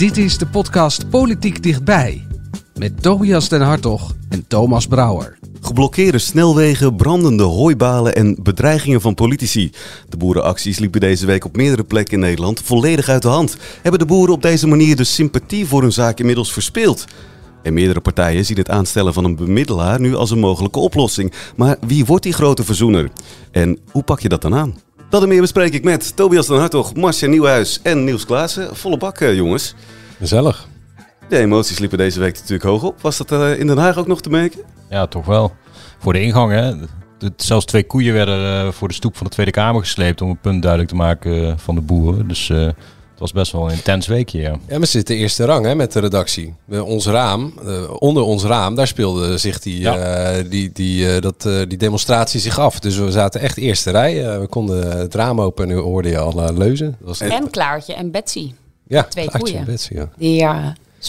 Dit is de podcast Politiek Dichtbij. Met Tobias den Hartog en Thomas Brouwer. Geblokkeerde snelwegen, brandende hooibalen en bedreigingen van politici. De boerenacties liepen deze week op meerdere plekken in Nederland volledig uit de hand. Hebben de boeren op deze manier de sympathie voor hun zaak inmiddels verspeeld? En meerdere partijen zien het aanstellen van een bemiddelaar nu als een mogelijke oplossing. Maar wie wordt die grote verzoener? En hoe pak je dat dan aan? Dat en meer bespreek ik met Tobias den Hartog, Marcia Nieuwhuis en Niels Klaassen. Volle bak, eh, jongens. Gezellig. De emoties liepen deze week natuurlijk hoog op. Was dat uh, in Den Haag ook nog te merken? Ja, toch wel. Voor de ingang, hè. Zelfs twee koeien werden uh, voor de stoep van de Tweede Kamer gesleept om een punt duidelijk te maken van de boeren. Dus uh, was best wel een intens weekje, ja. Ja, maar ze zitten eerste rang hè, met de redactie. ons raam, onder ons raam, daar speelde zich die, ja. die, die, dat, die demonstratie zich af. Dus we zaten echt eerste rij. we konden het raam open en nu hoorde je alle leuzen. Dat was en Klaartje en Betsy. Ja, twee Klaartje koeien. en Betsy, ja. Die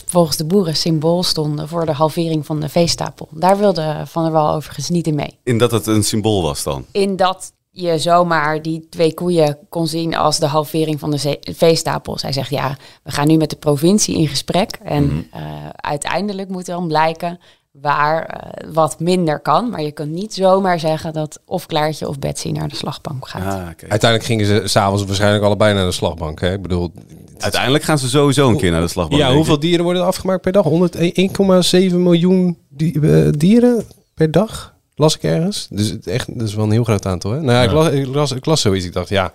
volgens de boeren symbool stonden voor de halvering van de veestapel. Daar wilde Van der Wal overigens niet in mee. In dat het een symbool was dan? In dat je zomaar die twee koeien kon zien als de halvering van de veestapel. Zij zegt ja, we gaan nu met de provincie in gesprek. En mm -hmm. uh, uiteindelijk moet dan blijken waar uh, wat minder kan. Maar je kunt niet zomaar zeggen dat of Klaartje of Betsy naar de slagbank gaat. Ah, okay. Uiteindelijk gingen ze s'avonds waarschijnlijk allebei naar de slagbank. Hè? Ik bedoel, Uiteindelijk gaan ze sowieso een keer naar de slagbank. Ja, hoeveel dieren worden afgemaakt per dag? 1,7 miljoen di uh, dieren per dag? Las ik ergens. Dus echt, dat is wel een heel groot aantal. Hè? Nou ja, ja. Ik, las, ik, las, ik las zoiets. Ik dacht, ja,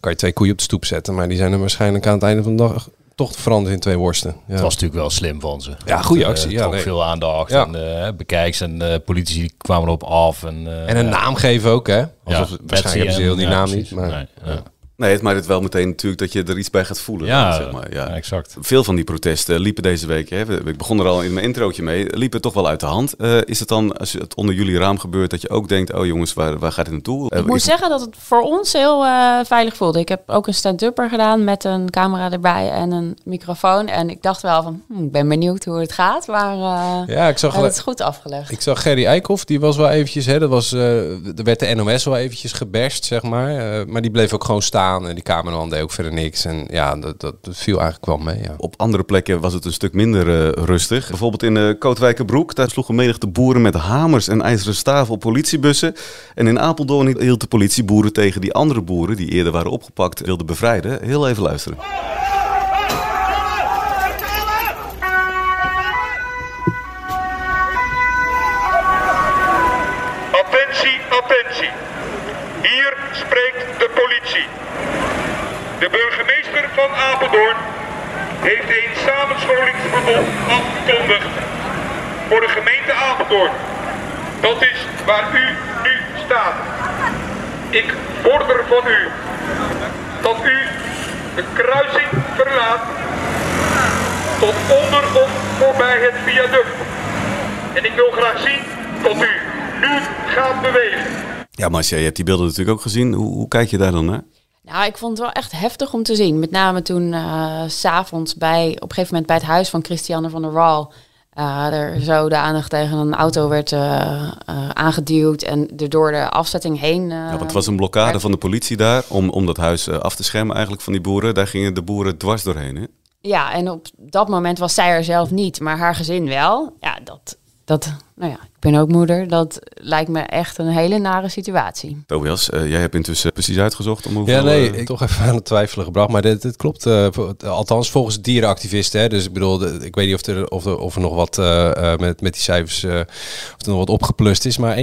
kan je twee koeien op de stoep zetten. Maar die zijn er waarschijnlijk aan het einde van de dag toch te veranderen in twee worsten. Ja. Het was natuurlijk wel slim van ze. Ja, goede actie. Uh, ja, nee. veel aandacht Ja. en uh, bekijks en uh, politici kwamen erop af. En, En een naam geven ook, hè? Alsof, Ja, waarschijnlijk hebben ze heel die naam niet. Maar, Nee, ja. Nee, het maakt het wel meteen natuurlijk dat je er iets bij gaat voelen. Ja, zeg maar. ja. ja, exact. Veel van die protesten liepen deze week, hè, ik begon er al in mijn introotje mee, liepen toch wel uit de hand. Eh, is het dan, als het onder jullie raam gebeurt, dat je ook denkt, oh jongens, waar, waar gaat het naartoe? Eh, Ik moet is- zeggen dat het voor ons heel eh, veilig voelde. Ik heb ook een stand-upper gedaan met een camera erbij en een microfoon. En ik dacht wel van, hm, ik ben benieuwd hoe het gaat. Maar eh ja, ik zag, het is goed afgelegd. ik zag Gerry Eikhoff, die was wel eventjes, hè, dat was, eh, er werd de NOS wel eventjes geberst, zeg maar. Eh, maar die bleef ook gewoon staan en die cameraman deed ook verder niks. En ja, dat, dat, viel eigenlijk wel mee, ja. Op andere plekken was het een stuk minder eh, rustig. Bijvoorbeeld in uh, Kootwijkerbroek, daar sloegen menigte boeren met hamers en ijzeren staven op politiebussen. En in Apeldoorn hield de politie boeren tegen die andere boeren, die eerder waren opgepakt, wilden bevrijden. Heel even luisteren. Attentie, attentie. Hier spreekt de politie. De burgemeester van Heeft een samenscholingsverbod afgekondigd voor de gemeente Apeldoorn. Dat is waar u nu staat. Ik vorder van u dat u de kruising verlaat tot onder of voorbij het viaduct. En ik wil graag zien dat u nu gaat bewegen. Ja, Marcia, je hebt die beelden natuurlijk ook gezien. Hoe, hoe kijk je daar dan naar? Nou, ik vond het wel echt heftig om te zien. Met name toen s s'avonds bij, op een gegeven moment bij het huis van Christiane van der Wal... eh, er zo de aandacht tegen een auto werd eh, aangeduwd en er door de afzetting heen... Ja, want het was een blokkade werd- van de politie daar om, om dat huis af te schermen eigenlijk van die boeren. Daar gingen de boeren dwars doorheen. Hè? Ja, en op dat moment was zij er zelf niet, maar haar gezin wel. Ja, dat, dat, nou ja, ik ben ook moeder. Dat lijkt me echt een hele nare situatie. Tobias, eh, jij hebt intussen precies uitgezocht om hoeveel... Ja, nee, eh, ik toch even aan het twijfelen gebracht. Maar dit, dit klopt. eh, althans, volgens dierenactivisten. Hè, dus ik bedoel, de- ik weet niet of er, of er, of er nog wat eh, eh, met, met die cijfers. eh, of er nog wat opgeplust is. Maar 1,75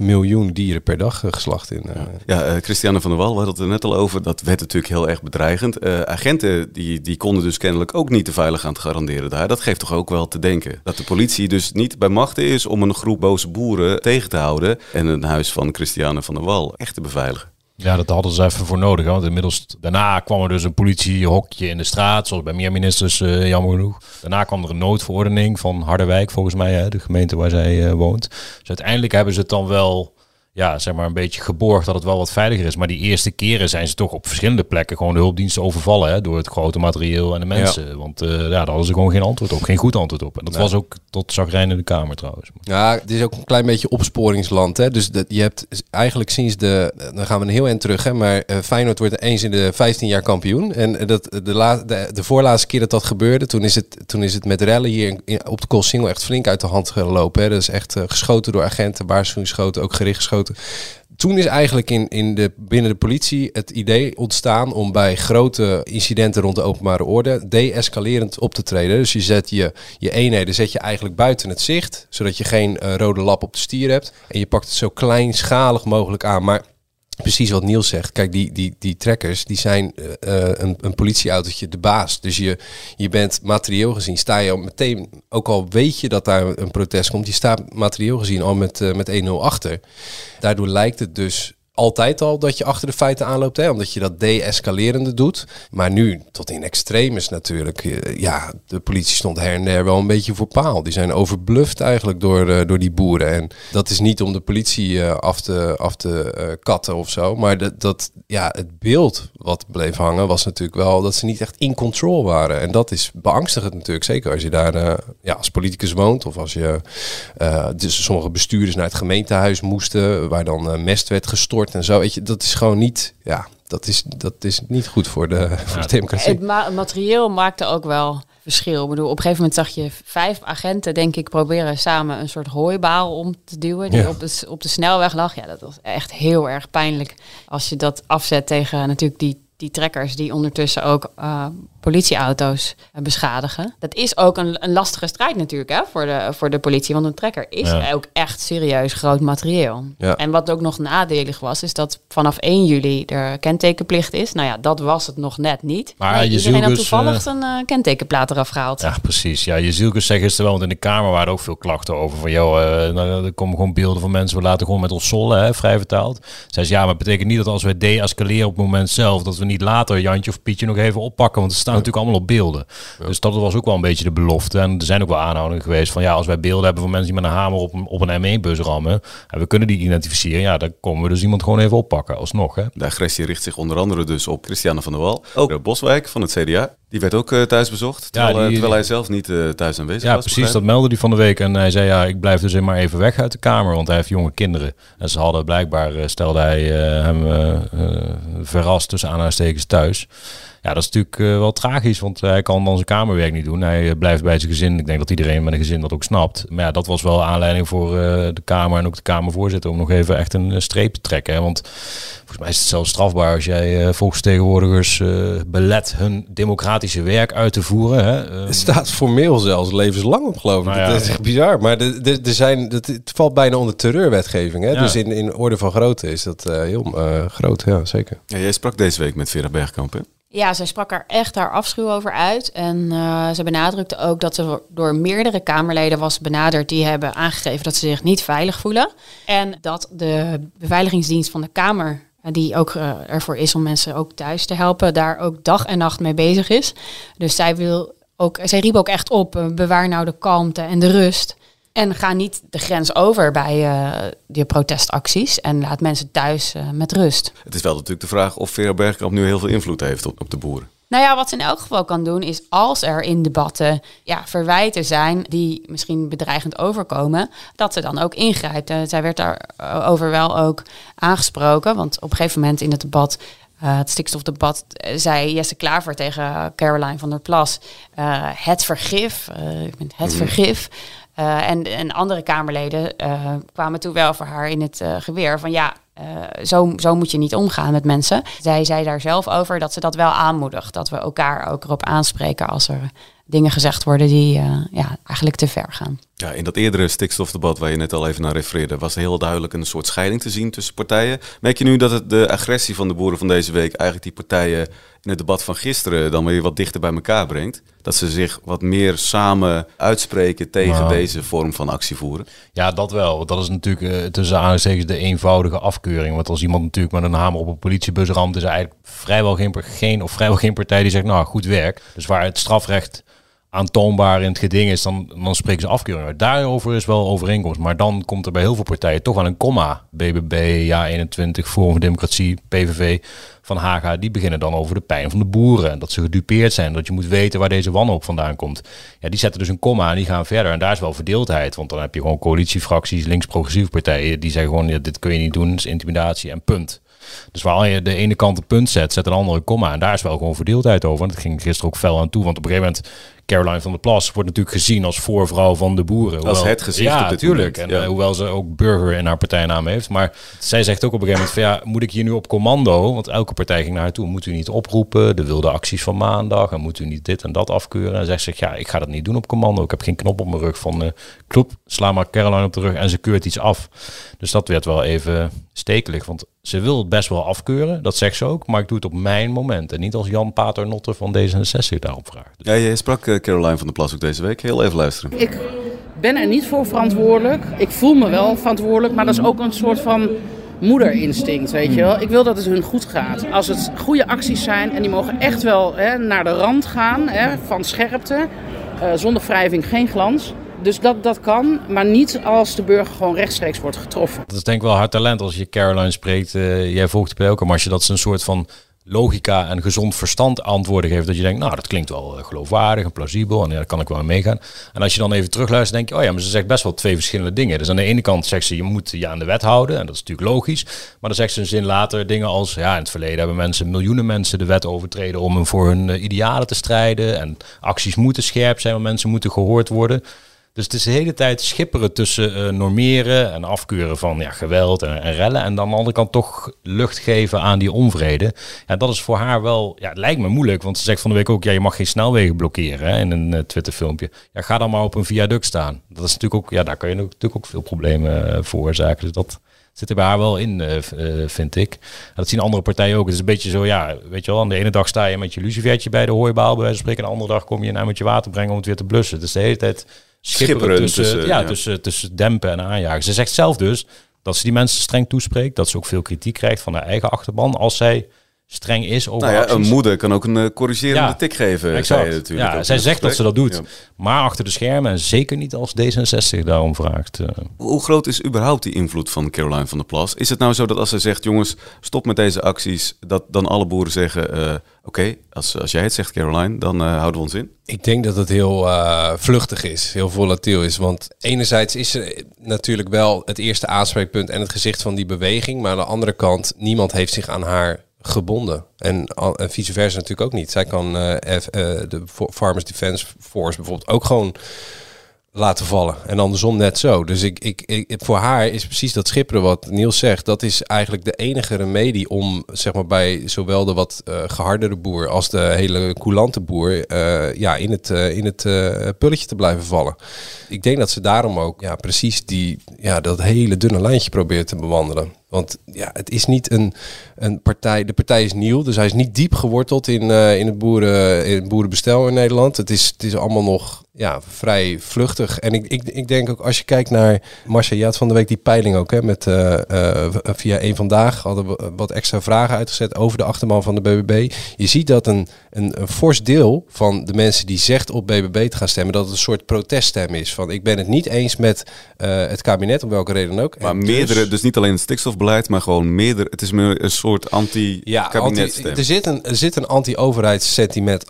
miljoen dieren per dag geslacht in. eh, Ja, eh, Christiane van der Wal, we hadden het er net al over. Dat werd natuurlijk heel erg bedreigend. Eh, agenten die, die konden dus kennelijk ook niet de veilig aan te garanderen daar. Dat geeft toch ook wel te denken. Dat de politie dus niet bij machten is om een groep boze boeren tegen te houden. En een huis van Christiane van der Wal echt te beveiligen. Ja, dat hadden ze even voor nodig. Want inmiddels, daarna kwam er dus een politiehokje in de straat, zoals bij meer ministers, eh, jammer genoeg. Daarna kwam er een noodverordening van Harderwijk, volgens mij, hè, de gemeente waar zij eh, woont. Dus uiteindelijk hebben ze het dan wel, ja, zeg maar, een beetje geborgd dat het wel wat veiliger is. Maar die eerste keren zijn ze toch op verschillende plekken gewoon de hulpdiensten overvallen, hè, door het grote materieel en de mensen. Want eh, ja, daar hadden ze gewoon geen antwoord op, geen goed antwoord op. En dat Nee. was ook tot zagrijn in de Kamer trouwens. Ja, het is ook een klein beetje opsporingsland. Hè? Dus dat, je hebt eigenlijk sinds de... Dan gaan we een heel eind terug, hè? maar eh, Feyenoord wordt eens in de 15 jaar kampioen. En dat, de, la, de, de voorlaatste keer dat dat gebeurde, toen is het, toen is het met rellen hier in- in- op de Koolsingel echt flink uit de hand gelopen. Hè? Dat is echt eh, geschoten door agenten, waarschuwingsschoten, ook gericht geschoten. Toen is eigenlijk in, in de, binnen de politie het idee ontstaan om bij grote incidenten rond de openbare orde de-escalerend op te treden. Dus je zet je, je eenheden zet je eigenlijk buiten het zicht, zodat je geen eh, rode lap op de stier hebt. En je pakt het zo kleinschalig mogelijk aan. Maar precies wat Niels zegt. Kijk, die, die, die trekkers, die zijn eh, eh, een, een politieautootje de baas. Dus je, je bent materieel gezien, sta je al meteen, ook al weet je dat daar een protest komt, je staat materieel gezien al met, eh, met 1-0 achter. Daardoor lijkt het dus altijd al dat je achter de feiten aanloopt, hè, omdat je dat de-escalerende doet. Maar nu, tot in extremis natuurlijk, eh, ja, de politie stond her en der wel een beetje voor paal. Die zijn overbluft eigenlijk door, eh, door die boeren. En dat is niet om de politie eh, af te, af te katten of zo, maar dat, dat, ja, het beeld wat bleef hangen was natuurlijk wel dat ze niet echt in control waren. En dat is beangstigend natuurlijk, zeker als je daar ja, als politicus woont of als je dus sommige bestuurders naar het gemeentehuis moesten, waar dan mest werd gestort en zo. Weet je, dat is gewoon niet, ja, dat is, dat is niet goed voor de, voor de democratie. Het ma- materieel maakte ook wel verschil. Ik bedoel, op een gegeven moment zag je vijf agenten, denk ik, proberen samen een soort hooibaal om te duwen die Ja. op, de, op de snelweg lag. Ja, dat was echt heel erg pijnlijk als je dat afzet tegen natuurlijk die, die trekkers die ondertussen ook eh, politieauto's eh, beschadigen. Dat is ook een, een lastige strijd natuurlijk hè, voor, de, voor de politie, want een trekker is Ja. ook echt serieus groot materieel. Ja. En wat ook nog nadelig was, is dat vanaf 1 juli er kentekenplicht is. Nou ja, dat was het nog net niet. Maar Nee, je iedereen had toevallig eh, zijn eh, kentekenplaat eraf gehaald. Ja, precies. Ja, je zielkus zei gisteren wel, want in de Kamer waren er ook veel klachten over. Van, joh, nou, er komen gewoon beelden van mensen, we laten gewoon met ons sollen, hè, vrij vertaald. Zei ze, ja, maar het betekent niet dat als wij de-escaleren op het moment zelf, dat we niet later Jantje of Pietje nog even oppakken. Want het staan natuurlijk allemaal op beelden. Dus dat was ook wel een beetje de belofte. En er zijn ook wel aanhoudingen geweest van, ja, als wij beelden hebben van mensen die met een hamer op een, op een M1-bus rammen, en we kunnen die identificeren, ja, dan komen we dus iemand gewoon even oppakken, alsnog, hè. De agressie richt zich onder andere dus op Christiane van der Wal. Ook de Boswijk van het CDA. Die werd ook eh, thuis bezocht, terwijl, eh, die- terwijl hij zelf niet eh, thuis aanwezig Ja, was. precies. Dat meldde hij van de week. En hij zei, ja, ik blijf dus maar even weg uit de kamer, want hij heeft jonge kinderen. En ze hadden blijkbaar, eh, stelde hij eh, hem eh, eh, verrast tussen aanhalingstekens thuis. Ja, dat is natuurlijk eh, wel tragisch, want hij kan dan zijn kamerwerk niet doen. Hij eh, blijft bij zijn gezin. Ik denk dat iedereen met een gezin dat ook snapt. Maar ja, dat was wel aanleiding voor eh, de Kamer en ook de Kamervoorzitter om nog even echt een streep te trekken. Hè? Want volgens mij is het zelfs strafbaar als jij eh, volksvertegenwoordigers eh, belet hun democratische werk uit te voeren. Hè? Eh, Het staat formeel zelfs levenslang op, geloof ik. Nou ja. Dat is echt bizar. Maar de- de- er zijn, dat, het valt bijna onder terreurwetgeving. Hè? Ja. Dus in, in orde van grootte is dat eh, heel eh, groot. Ja, zeker. Ja, jij sprak deze week met Vera Bergkamp, hè? Ja, zij sprak er echt haar afschuw over uit. En eh, ze benadrukte ook dat ze door meerdere Kamerleden was benaderd die hebben aangegeven dat ze zich niet veilig voelen. En dat de beveiligingsdienst van de Kamer, eh, die ook eh, ervoor is om mensen ook thuis te helpen, daar ook dag en nacht mee bezig is. Dus zij wil ook, zij riep ook echt op, bewaar nou de kalmte en de rust. En ga niet de grens over bij eh die protestacties en laat mensen thuis eh, met rust. Het is wel natuurlijk de vraag of Vera Bergkamp nu heel veel invloed heeft op, op de boeren. Nou ja, wat ze in elk geval kan doen is als er in debatten ja, verwijten zijn die misschien bedreigend overkomen, dat ze dan ook ingrijpt. Eh, zij werd daarover wel ook aangesproken, want op een gegeven moment in het debat, eh, het stikstofdebat, eh, zei Jesse Klaver tegen Caroline van der Plas, eh, het vergif, eh, ik ben het vergif. Eh, en, en andere Kamerleden eh, kwamen toen wel voor haar in het eh, geweer van ja, zo, zo moet je niet omgaan met mensen. Zij zei daar zelf over dat ze dat wel aanmoedigt. Dat we elkaar ook erop aanspreken als er dingen gezegd worden die ja, eigenlijk te ver gaan. Ja, in dat eerdere stikstofdebat waar je net al even naar refereerde, was heel duidelijk een soort scheiding te zien tussen partijen. Merk je nu dat het de agressie van de boeren van deze week eigenlijk die partijen in het debat van gisteren dan weer wat dichter bij elkaar brengt? Dat ze zich wat meer samen uitspreken tegen deze vorm van actie voeren? Ja, dat wel. Want dat is natuurlijk eh, tussen aanhalingstekens de eenvoudige afkeuring. Want als iemand natuurlijk met een hamer op een politiebus ramt, is er eigenlijk vrijwel geen, geen, of vrijwel geen partij die zegt, nou, goed werk. Dus waar het strafrecht aantoonbaar in het geding is, dan, dan spreken ze afkeuring. Daarover is wel overeenkomst. Maar dan komt er bij heel veel partijen toch wel een komma. BBB, Ja21, Forum voor Democratie, PVV van Haga, die beginnen dan over de pijn van de boeren. En dat ze gedupeerd zijn, dat je moet weten waar deze wanhoop vandaan komt. Ja, die zetten dus een komma en die gaan verder. En daar is wel verdeeldheid. Want dan heb je gewoon coalitiefracties, links-progressieve partijen, die zeggen gewoon, ja, dit kun je niet doen, dat is intimidatie en punt. Dus waar je de ene kant een punt zet, zet een andere komma. En daar is wel gewoon verdeeldheid over. En dat ging gisteren ook fel aan toe. Want op een gegeven moment, Caroline van der Plas wordt natuurlijk gezien als voorvrouw van de boeren. Als het gezicht Ja, op dit natuurlijk. moment, En ja. eh, hoewel ze ook burger in haar partijnaam heeft. Maar zij zegt ook op een gegeven moment van ja, moet ik hier nu op commando? Want elke partij ging naar haar toe. Moet u niet oproepen? De wilde acties van maandag. En moet u niet dit en dat afkeuren? En zegt ze ja, ik ga dat niet doen op commando. Ik heb geen knop op mijn rug van eh kloep, sla maar Caroline op de rug en ze keurt iets af. Dus dat werd wel even stekelig. Want ze wil het best wel afkeuren, dat zegt ze ook. Maar ik doe het op mijn moment. En niet als Jan Paternotte van D66 daarop vraagt. Ja, jij sprak eh, Caroline van der Plas ook deze week. Heel even luisteren. Ik ben er niet voor verantwoordelijk. Ik voel me wel verantwoordelijk, maar dat is ook een soort van moederinstinct, weet je wel. Ik wil dat het hun goed gaat. Als het goede acties zijn en die mogen echt wel hè, naar de rand gaan hè, van scherpte. eh, zonder wrijving geen glans. Dus dat, dat kan, maar niet als de burger gewoon rechtstreeks wordt getroffen. Dat is denk ik wel haar talent als je Caroline spreekt. eh, jij volgt de PL ook, maar als je dat ze een soort van logica en gezond verstand antwoorden geeft. Dat je denkt, nou dat klinkt wel eh, geloofwaardig en plausibel en ja, daar kan ik wel meegaan. En als je dan even terugluistert, denk je, oh ja, maar ze zegt best wel twee verschillende dingen. Dus aan de ene kant zegt ze, je moet je aan de wet houden en dat is natuurlijk logisch. Maar dan zegt ze een zin later dingen als, ja in het verleden hebben mensen, miljoenen mensen de wet overtreden om voor hun eh, idealen te strijden. En acties moeten scherp zijn, want mensen moeten gehoord worden. Dus het is de hele tijd schipperen tussen eh, normeren en afkeuren van ja, geweld en, en rellen. En dan aan de andere kant toch lucht geven aan die onvrede. Ja, dat is voor haar wel, ja, het lijkt me moeilijk. Want ze zegt van de week ook, ja, je mag geen snelwegen blokkeren hè, in een uh, Twitter filmpje. Ja, ga dan maar op een viaduct staan. Dat is natuurlijk ook, ja, daar kan je natuurlijk ook veel problemen uh, veroorzaken. Dus dat zit er bij haar wel in, vind ik. Dat zien andere partijen ook. Het is een beetje zo, ja, weet je wel, aan de ene dag sta je met je lucifertje bij de hooibaal, bij wijze spreken. En de andere dag kom je naar met je water brengen om het weer te blussen. Dus de hele tijd schipperen, tussen, tussen, ja, ja. Tussen, tussen dempen en aanjagen. Ze zegt zelf dus dat ze die mensen streng toespreekt. Dat ze ook veel kritiek krijgt van haar eigen achterban. Als zij streng is over nou ja, acties. Een moeder kan ook een uh, corrigerende ja, tik geven, exact. zei je natuurlijk. Ja, zij zegt dat ze dat doet. Ja. Maar achter de schermen en zeker niet als D66 daarom vraagt. Uh. Hoe groot is überhaupt die invloed van Caroline van der Plas? Is het nou zo dat als ze zegt, jongens, stop met deze acties, dat dan alle boeren zeggen, uh, oké, okay, als, als jij het zegt Caroline, dan uh, houden we ons in? Ik denk dat het heel uh, vluchtig is, heel volatiel is. Want enerzijds is er natuurlijk wel het eerste aanspreekpunt en het gezicht van die beweging. Maar aan de andere kant, niemand heeft zich aan haar gebonden. En, en vice versa natuurlijk ook niet. Zij kan uh, F, uh, de Farmers Defence Force bijvoorbeeld ook gewoon laten vallen. En andersom net zo. Dus ik, ik, ik, voor haar is precies dat schipperen wat Niels zegt. Dat is eigenlijk de enige remedie om zeg maar, bij zowel de wat uh, gehardere boer als de hele coulante boer uh, ja, in het, uh, in het pulletje te blijven vallen. Ik denk dat ze daarom ook ja, precies die, ja, dat hele dunne lijntje probeert te bewandelen. Want ja, het is niet een, een partij. De partij is nieuw, dus hij is niet diep geworteld in, in, het, boeren, in het boerenbestel in Nederland. Het is, het is allemaal nog ja, vrij vluchtig. En ik, ik, ik denk ook als je kijkt naar. Marcia, je had van de week die peiling ook. Hè, met, uh, uh, via één vandaag hadden we wat extra vragen uitgezet over de achterman van de BBB. Je ziet dat een, een, een fors deel van de mensen die zegt op BBB te gaan stemmen, dat het een soort proteststem is. Van ik ben het niet eens met het kabinet, om welke reden ook. Maar en meerdere, dus, dus niet alleen het stikstof beleid, maar gewoon meerdere. Het is meer een soort anti-kabinetstem. Ja, anti, er, zit een, er zit een anti-overheidssentiment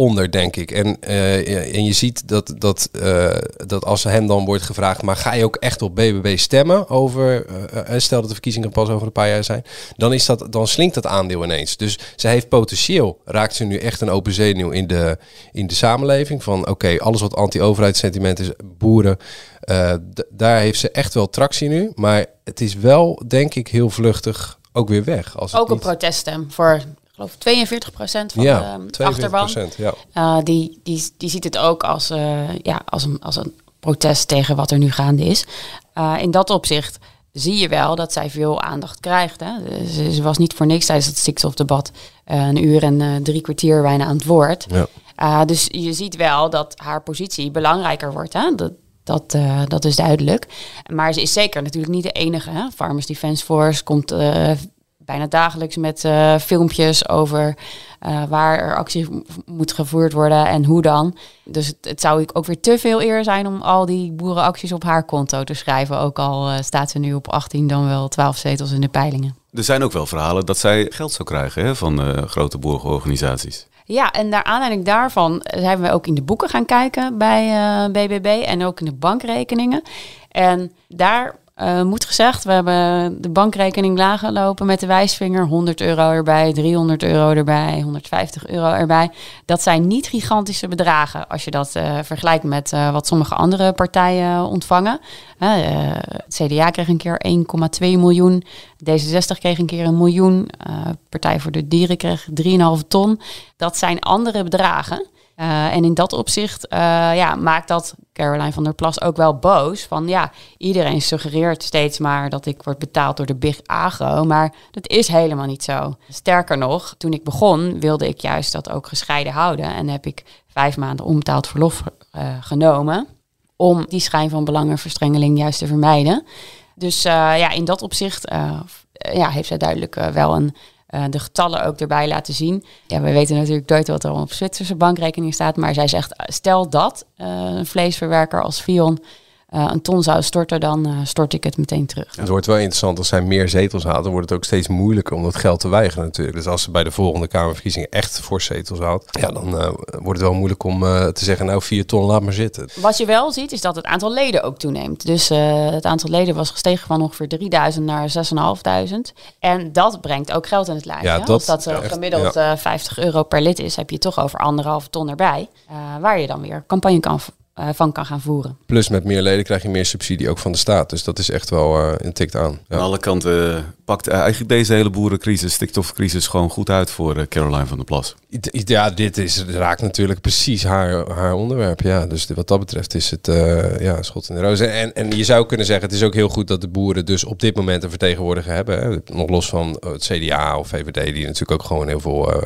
onder, denk ik. En, uh, en je ziet dat, dat, uh, dat als hem dan wordt gevraagd... maar ga je ook echt op BBB stemmen over... Uh, stel dat de verkiezingen pas over een paar jaar zijn... dan, is dat, dan slinkt dat aandeel ineens. Dus ze heeft potentieel... raakt ze nu echt een open zenuw in de, in de samenleving... van oké, okay, alles wat anti-overheidssentiment is... boeren... daar heeft ze echt wel tractie nu. Maar het is wel, denk ik, heel vluchtig ook weer weg. Als ook niet... een proteststem voor geloof 42 procent van Ja, de 42%, achterban. ja. Eh, die, die, die ziet het ook als, eh, ja, als, een, als een protest tegen wat er nu gaande is. Eh, in dat opzicht zie je wel dat zij veel aandacht krijgt. Hè? Ze, ze was niet voor niks tijdens het stikstofdebat een uur en drie kwartier bijna aan het woord. Ja. Uh, dus je ziet wel dat haar positie belangrijker wordt. Hè? Dat, dat, uh, dat is duidelijk. Maar ze is zeker natuurlijk niet de enige. Hè? Farmers Defence Force komt uh, bijna dagelijks met uh, filmpjes over waar er actie moet gevoerd worden en hoe dan. Dus het, het, zou ook weer te veel eer zijn om al die boerenacties op haar konto te schrijven. Ook al staat ze nu op 18, dan wel 12 zetels in de peilingen. Er zijn ook wel verhalen dat zij geld zou krijgen hè, van grote boerenorganisaties. Ja, en naar aanleiding daarvan zijn we ook in de boeken gaan kijken bij BBB en ook in de bankrekeningen. En daar uh, moet gezegd, we hebben de bankrekening laag lopen met de wijsvinger. 100 euro erbij, 300 euro erbij, 150 euro erbij. Dat zijn niet gigantische bedragen als je dat uh, vergelijkt met wat sommige andere partijen ontvangen. het CDA kreeg een keer 1,2 miljoen. D66 kreeg een keer een miljoen. Partij voor de Dieren kreeg 3,5 ton. Dat zijn andere bedragen. Uh, en in dat opzicht uh, ja, maakt dat Caroline van der Plas ook wel boos. Van ja, iedereen suggereert steeds maar dat ik word betaald door de Big Agro. Maar dat is helemaal niet zo. Sterker nog, toen ik begon wilde ik juist dat ook gescheiden houden. En heb ik vijf maanden onbetaald verlof uh, genomen. Om die schijn van belangenverstrengeling juist te vermijden. Dus ja, in dat opzicht ja, heeft zij duidelijk wel een uh, de getallen ook erbij laten zien. Ja, we weten natuurlijk nooit wat er op Zwitserse bankrekening staat. Maar zij zegt, stel dat uh, een vleesverwerker als Vion uh, een ton zou storten, dan stort ik het meteen terug. Het wordt wel interessant als zij meer zetels haalt. Dan wordt het ook steeds moeilijker om dat geld te weigeren natuurlijk. Dus als ze bij de volgende Kamerverkiezingen echt voor zetels haalt, ja, dan wordt het wel moeilijk om te zeggen, nou vier ton, laat maar zitten. Wat je wel ziet, is dat het aantal leden ook toeneemt. Dus het aantal leden was gestegen van ongeveer 3000 naar 6.500. En dat brengt ook geld in het lijf. Ja, dat, dat, Als dat gemiddeld ja. uh, 50 euro per lid is, heb je toch over anderhalf ton erbij. Waar je dan weer campagne kan, uh, van kan gaan voeren. Plus met meer leden krijg je meer subsidie ook van de staat. Dus dat is echt wel uh, een tikt aan. Ja. Aan alle kanten uh, pakt eigenlijk deze hele boerencrisis, stikstofcrisis gewoon goed uit voor Caroline van der Plas. Ja, dit is, raakt natuurlijk precies haar, haar onderwerp. Ja, dus wat dat betreft is het ja, schot in de roos. En, en je zou kunnen zeggen, het is ook heel goed dat de boeren dus op dit moment een vertegenwoordiger hebben. Hè. Nog los van het CDA of VVD, die natuurlijk ook gewoon heel veel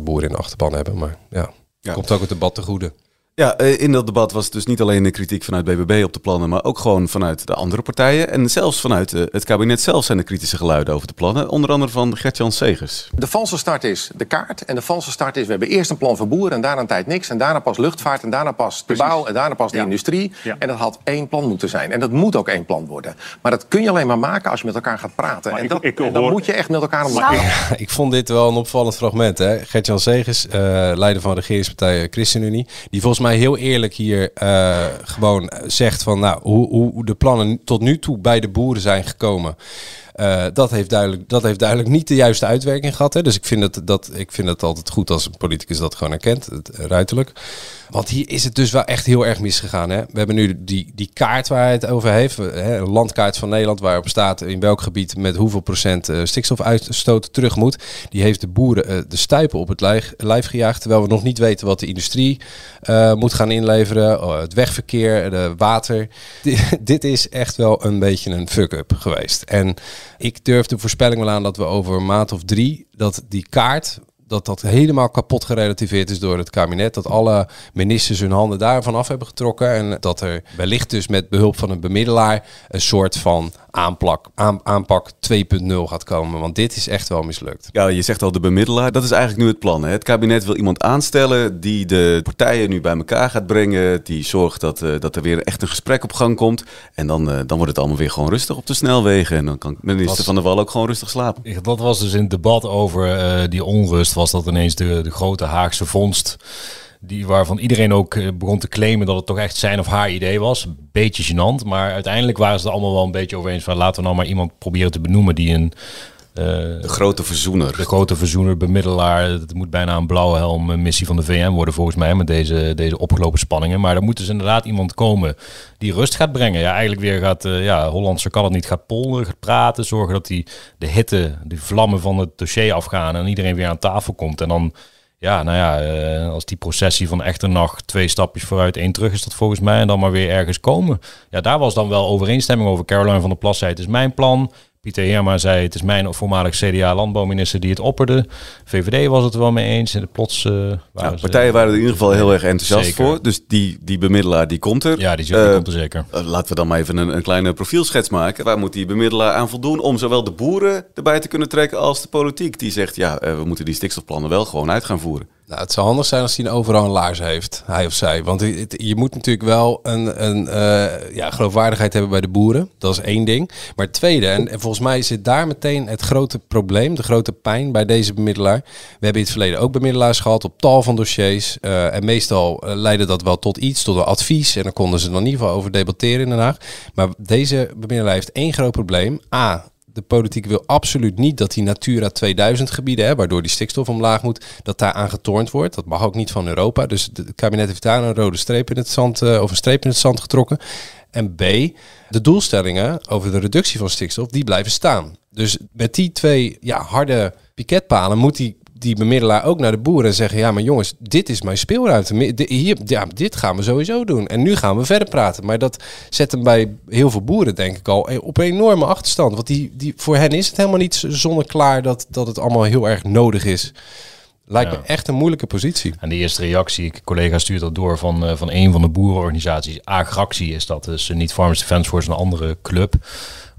boeren in de achterban hebben. Maar ja, ja. komt ook het debat te goede. Ja, in dat debat was dus niet alleen de kritiek vanuit BBB op de plannen, maar ook gewoon vanuit de andere partijen. En zelfs vanuit het kabinet zelf zijn er kritische geluiden over de plannen. Onder andere van Gert-Jan Segers. De valse start is de kaart. En de valse start is, we hebben eerst een plan voor boeren en daarna een tijd niks. En daarna pas luchtvaart en daarna pas de Precies. bouw en daarna pas de ja. industrie. Ja. En dat had één plan moeten zijn. En dat moet ook één plan worden. Maar dat kun je alleen maar maken als je met elkaar gaat praten. Maar en, dat, ik, ik, en dan moet je echt met elkaar om ja, Ik vond dit wel een opvallend fragment. Gert-Jan Segers, uh, leider van de regeringspartij ChristenUnie, die volgens mij heel eerlijk hier uh, gewoon zegt van nou, hoe, hoe de plannen tot nu toe bij de boeren zijn gekomen. Uh, dat, heeft duidelijk, dat heeft duidelijk niet de juiste uitwerking gehad. Hè? Dus ik vind, het, dat, ik vind het altijd goed als een politicus dat gewoon erkent, het, ruiterlijk. Want hier is het dus wel echt heel erg misgegaan. Hè? We hebben nu die, die kaart waar het over heeft. Hè? Een landkaart van Nederland waarop staat in welk gebied met hoeveel procent uh, stikstofuitstoot terug moet. Die heeft de boeren uh, de stuipen op het lijf, gejaagd. Terwijl we nog niet weten wat de industrie uh, moet gaan inleveren. het wegverkeer, de water. Dit is echt wel een beetje een fuck-up geweest. En ik durf de voorspelling wel aan dat we over maand of drie... dat die kaart dat dat helemaal kapot gerelativeerd is door het kabinet. Dat alle ministers hun handen daarvan af hebben getrokken. En dat er wellicht dus met behulp van een bemiddelaar een soort van aanplak, aan, aanpak 2.0 gaat komen. Want dit is echt wel mislukt. Ja, je zegt al de bemiddelaar. Dat is eigenlijk nu het plan. Hè? Het kabinet wil iemand aanstellen die de partijen nu bij elkaar gaat brengen. Die zorgt dat, uh, dat er weer echt een gesprek op gang komt. En dan, uh, dan wordt het allemaal weer gewoon rustig op de snelwegen. En dan kan minister was, Van der Wal ook gewoon rustig slapen. Dat was dus in het debat over uh, die onrust. Was dat ineens de, de grote Haagse vondst die waarvan iedereen ook begon te claimen dat het toch echt zijn of haar idee was. Beetje gênant, maar uiteindelijk waren ze er allemaal wel een beetje over eens van laten we nou maar iemand proberen te benoemen die een eh, De grote verzoener. de grote verzoener, bemiddelaar. Het moet bijna een blauwe helm eh, missie van de VN worden volgens mij met deze, deze opgelopen spanningen. Maar er moet dus inderdaad iemand komen die rust gaat brengen. Ja, eigenlijk weer gaat, eh ja, Hollandse kan het niet, gaat polderen, gaat praten. Zorgen dat die, de hitte, de vlammen van het dossier afgaan en iedereen weer aan tafel komt. En dan, ja, nou ja, eh, als die processie van echte nacht twee stapjes vooruit, één terug is dat volgens mij. En dan maar weer ergens komen. Ja, daar was dan wel overeenstemming over. Caroline van der Plas zei, het is mijn plan. Pieter Heerma zei, het is mijn voormalig CDA-landbouwminister die het opperde. VVD was het er wel mee eens. En de plots eh, waren Ja, ze- partijen waren er in ieder geval heel erg enthousiast Zeker. voor. Dus die, die bemiddelaar die komt er. Ja, die, die Eh, komt er zeker. eh, laten we dan maar even een, een kleine profielschets maken. Waar moet die bemiddelaar aan voldoen om zowel de boeren erbij te kunnen trekken als de politiek? Die zegt, ja, we moeten die stikstofplannen wel gewoon uit gaan voeren. Nou, het zou handig zijn als hij overal een laars heeft, hij of zij. Want je moet natuurlijk wel een, een eh, ja, geloofwaardigheid hebben bij de boeren. Dat is één ding. Maar het tweede, en, en volgens mij zit daar meteen het grote probleem, de grote pijn bij deze bemiddelaar. We hebben in het verleden ook bemiddelaars gehad op tal van dossiers. eh, en meestal eh, leidde dat wel tot iets, tot een advies. En dan konden ze er in ieder geval over debatteren in Den Haag. Maar deze bemiddelaar heeft één groot probleem. A, de politiek wil absoluut niet dat die Natura 2000 gebieden, hè, waardoor die stikstof omlaag moet, dat daar aan getornd wordt. Dat mag ook niet van Europa. Dus het kabinet heeft daar een rode streep in het zand, eh, of een streep in het zand getrokken. En B, de doelstellingen over de reductie van stikstof, die blijven staan. Dus met die twee ja, harde piketpalen moet die, die bemiddelaar ook naar de boeren en zeggen: Ja, maar jongens, dit is mijn speelruimte. Hier, ja, dit gaan we sowieso doen. En nu gaan we verder praten. Maar dat zet hem bij heel veel boeren, denk ik al, op een enorme achterstand. Want die, die, voor hen is het helemaal niet zonneklaar dat, dat het allemaal heel erg nodig is. Lijkt Ja. me echt een moeilijke positie. En de eerste reactie, een collega stuurt dat door van, eh, van een van de boerenorganisaties. Agractie is dat, dus niet Farmers Defence Force, een andere club.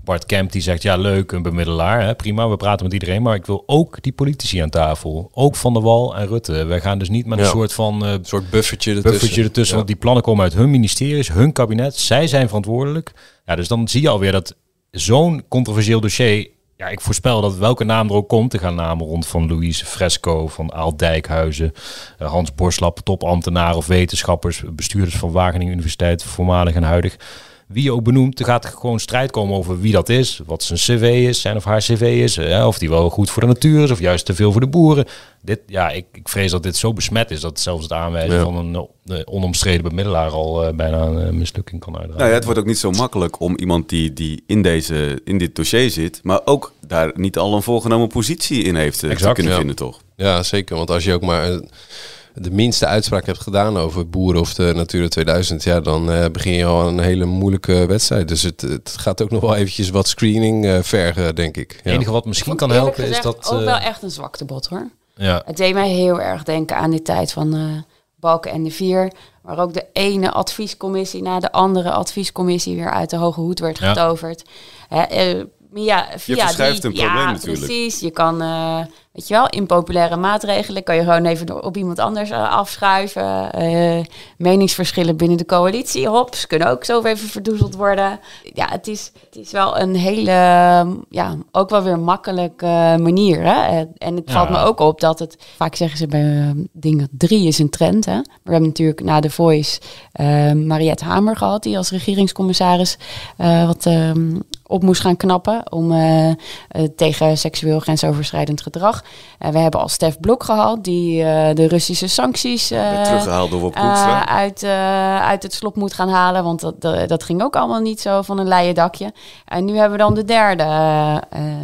Bart Kemp die zegt, ja leuk, een bemiddelaar, hè, prima, we praten met iedereen. Maar ik wil ook die politici aan tafel. Ook Van der Wal en Rutte. Wij gaan dus niet met een Ja. soort van... eh, Een soort buffertje ertussen. buffertje ertussen. Ja. Want die plannen komen uit hun ministeries, hun kabinet. Zij zijn verantwoordelijk. Ja, dus dan zie je alweer dat zo'n controversieel dossier... Ja, ik voorspel dat welke naam er ook komt. Er gaan namen rond van Louise Fresco, van Aal Dijkhuizen, eh, Hans Borslap, topambtenaren of wetenschappers, bestuurders van Wageningen Universiteit, voormalig en huidig. Wie je ook benoemt, er gaat gewoon strijd komen over wie dat is, wat zijn cv is, zijn of haar cv is, eh, of die wel goed voor de natuur is, of juist te veel voor de boeren. Dit, ja, ik, ik vrees dat dit zo besmet is dat zelfs het aanwijzen Ja. van een eh, onomstreden bemiddelaar al eh, bijna een eh, mislukking kan uitdragen. Nou ja, het wordt ook niet zo makkelijk om iemand die, die in, deze, in dit dossier zit, maar ook daar niet al een voorgenomen positie in heeft te kunnen ja. vinden, toch? Ja, zeker. Want als je ook maar de minste uitspraak hebt gedaan over boeren of de Natura 2000, ja, dan eh, begin je al een hele moeilijke wedstrijd. Dus het, het gaat ook nog wel eventjes wat screening eh, vergen, denk ik. Het Ja. enige wat misschien kan helpen is dat... ook eh, wel echt een zwaktebod hoor. ja, Het deed mij heel erg denken aan die tijd van eh Balken en de Vier. Waar ook de ene adviescommissie na de andere adviescommissie weer uit de hoge hoed werd Ja. getoverd. Hè, eh, ja, via verschuift die, een probleem ja, natuurlijk. Precies. Je kan, eh, weet je wel, impopulaire maatregelen kan je gewoon even door- op iemand anders eh, afschuiven. Eh, meningsverschillen binnen de coalitie, hops, kunnen ook zo even verdoezeld worden. Ja, het is, het is wel een hele, ja, ook wel weer makkelijke manier. Hè? En- het Ja. valt me ook op dat het, vaak zeggen ze bij eh, dingen drie is een trend. Hè? We hebben natuurlijk na The Voice eh Mariette Hamer gehad, die als regeringscommissaris wat ehm, op moest gaan knappen om, eh, eh, tegen seksueel grensoverschrijdend gedrag. Eh, we hebben al Stef Blok gehad, die de Russische sancties teruggehaald door uit, uit het slop moet gaan halen. Want dat, dat, dat ging ook allemaal niet zo van een leien dakje. En nu hebben we dan de derde.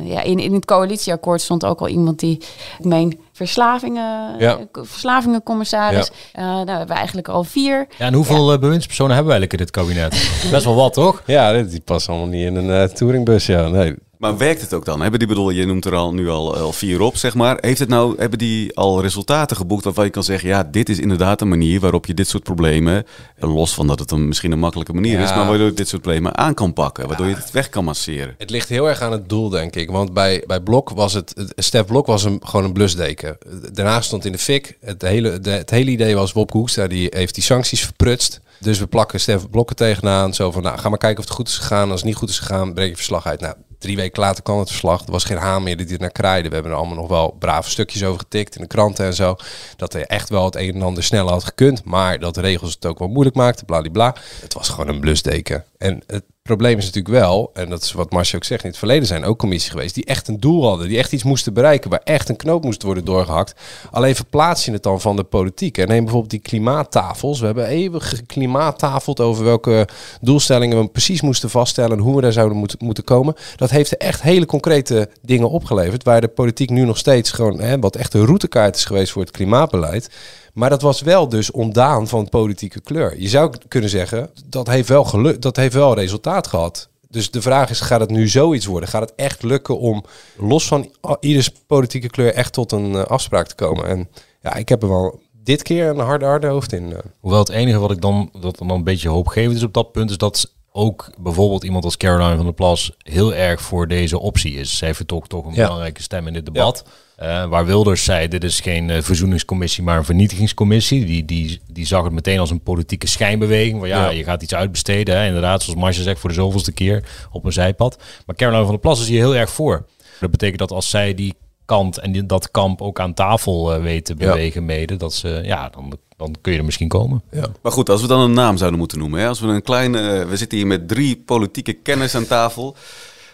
ja, in, in het coalitieakkoord stond ook al iemand die, ik meen, verslavingen, Ja. eh, verslavingencommissaris. Eh nou, we hebben eigenlijk al vier. ja, en hoeveel eh, bewindspersonen hebben we eigenlijk in dit kabinet? Best wel wat, toch? Ja, die passen allemaal niet in een touringbus. Ja, nee. Maar werkt het ook dan? Hebben die, bedoel, je noemt er al nu al, al vier op, zeg maar. Heeft het nou, hebben die al resultaten geboekt waarvan je kan zeggen, ja, dit is inderdaad een manier waarop je dit soort problemen, eh, los van dat het een, misschien een makkelijke manier is, maar waardoor je dit soort problemen aan kan pakken, waardoor je het weg kan masseren. Het ligt heel erg aan het doel, denk ik. Want bij, bij Blok was het... Stef Blok was een, gewoon een blusdeken. Daarna stond in de fik. Het hele, de, het hele idee was... Wopke Hoekstra die heeft die sancties verprutst. Dus we plakken Stef Blok er tegenaan. Zo van, nou, ga maar kijken of het goed is gegaan. Als het niet goed is gegaan, breek je verslag uit. Nou, drie weken later kwam het verslag. Er was geen haan meer die er naar kraaide. We hebben er allemaal nog wel brave stukjes over getikt in de kranten en zo. Dat er echt wel het een en ander sneller had gekund. Maar dat de regels het ook wel moeilijk maakten, bladibla. Het was gewoon een blusdeken. En het, probleem is natuurlijk wel, en dat is wat Marcia ook zegt, in het verleden zijn ook commissies geweest die echt een doel hadden, die echt iets moesten bereiken, waar echt een knoop moest worden doorgehakt. Alleen verplaats je het dan van de politiek. En neem bijvoorbeeld die klimaattafels. We hebben eeuwig geklimaattafeld over welke doelstellingen we precies moesten vaststellen en hoe we daar zouden moeten, moeten komen. Dat heeft er echt hele concrete dingen opgeleverd, waar de politiek nu nog steeds gewoon, hè, wat echt een routekaart is geweest voor het klimaatbeleid. Maar dat was wel dus ontdaan van politieke kleur. Je zou kunnen zeggen, dat heeft wel, geluk, dat heeft wel resultaat gehad. Dus de vraag is, gaat het nu zoiets worden? Gaat het echt lukken om los van ieders politieke kleur echt tot een uh, afspraak te komen? En ja, ik heb er wel dit keer een harde, harde hoofd in. Uh. Hoewel het enige wat ik dan, dat dan een beetje hoopgevend is op dat punt, is dat ook bijvoorbeeld iemand als Caroline van der Plas heel erg voor deze optie is. Zij vertrok toch een belangrijke stem in dit debat. Ja. Uh, waar Wilders zei, dit is geen uh, verzoeningscommissie, maar een vernietigingscommissie. Die, die, die zag het meteen als een politieke schijnbeweging. Waar ja, ja. je gaat iets uitbesteden. Hè, inderdaad, zoals Marcia zegt, voor de zoveelste keer op een zijpad. Maar Caroline van der Plas is hier heel erg voor. Dat betekent dat als zij die kant en die, dat kamp ook aan tafel uh, weet te bewegen ja. mede, dat ze, ja, dan dan kun je er misschien komen. Ja. Maar goed, als we dan een naam zouden moeten noemen. Hè? Als we een klein, uh, we zitten hier met drie politieke kenners aan tafel.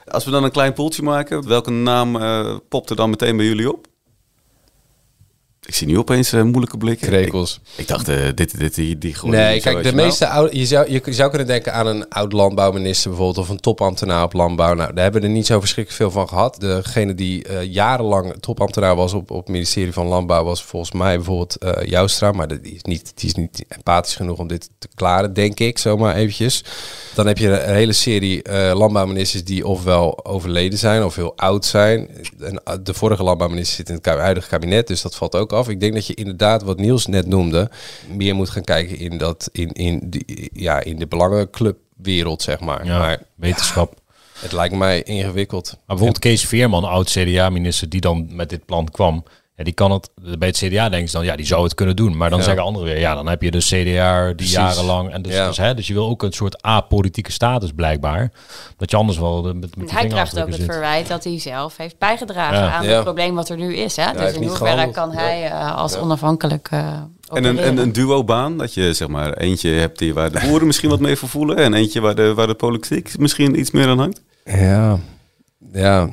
Als we dan een klein poeltje maken, welke naam uh, popt er dan meteen bij jullie op? Ik zie nu opeens uh, moeilijke blikken. Krekels. Ik, ik dacht, uh, dit, dit, die, die gewoon. Nee, kijk, de meeste oude, je, zou, je zou kunnen denken aan een oud landbouwminister bijvoorbeeld, of een topambtenaar op landbouw. Nou, daar hebben we er niet zo verschrikkelijk veel van gehad. Degene die uh, jarenlang topambtenaar was op, op het ministerie van Landbouw was volgens mij bijvoorbeeld Joustra, maar die is, niet, die is niet empathisch genoeg om dit te klaren, denk ik, zomaar eventjes. Dan heb je een hele serie landbouwministers die ofwel overleden zijn of heel oud zijn. En de vorige landbouwminister zit in het huidige kabinet, dus dat valt ook af. Ik denk dat je inderdaad, wat Niels net noemde, meer moet gaan kijken in, dat, in, in, die, ja, in de belangenclubwereld, zeg maar. Ja, maar wetenschap. Ja, het lijkt mij ingewikkeld. Maar bijvoorbeeld Kees Veerman, oud-CDA-minister, die dan met dit plan kwam. Ja, die kan het, bij het CDA denken ze dan, ja, die zou het kunnen doen. Maar dan Ja. zeggen anderen weer, ja, dan heb je de CDA die Precies. jarenlang... En dus, Ja. dus, hè, dus je wil ook een soort apolitieke status blijkbaar. Dat je anders wel de, met, met Hij krijgt ook het verwijt dat hij zelf heeft bijgedragen Ja. aan Ja. het probleem wat er nu is. Hè? dus in hoeverre kan hij eh, als onafhankelijk eh En een, opereren? een, een duo-baan, dat je zeg maar eentje hebt die waar de boeren misschien wat mee vervoelen en eentje waar de, waar de politiek misschien iets meer aan hangt. Ja, ja,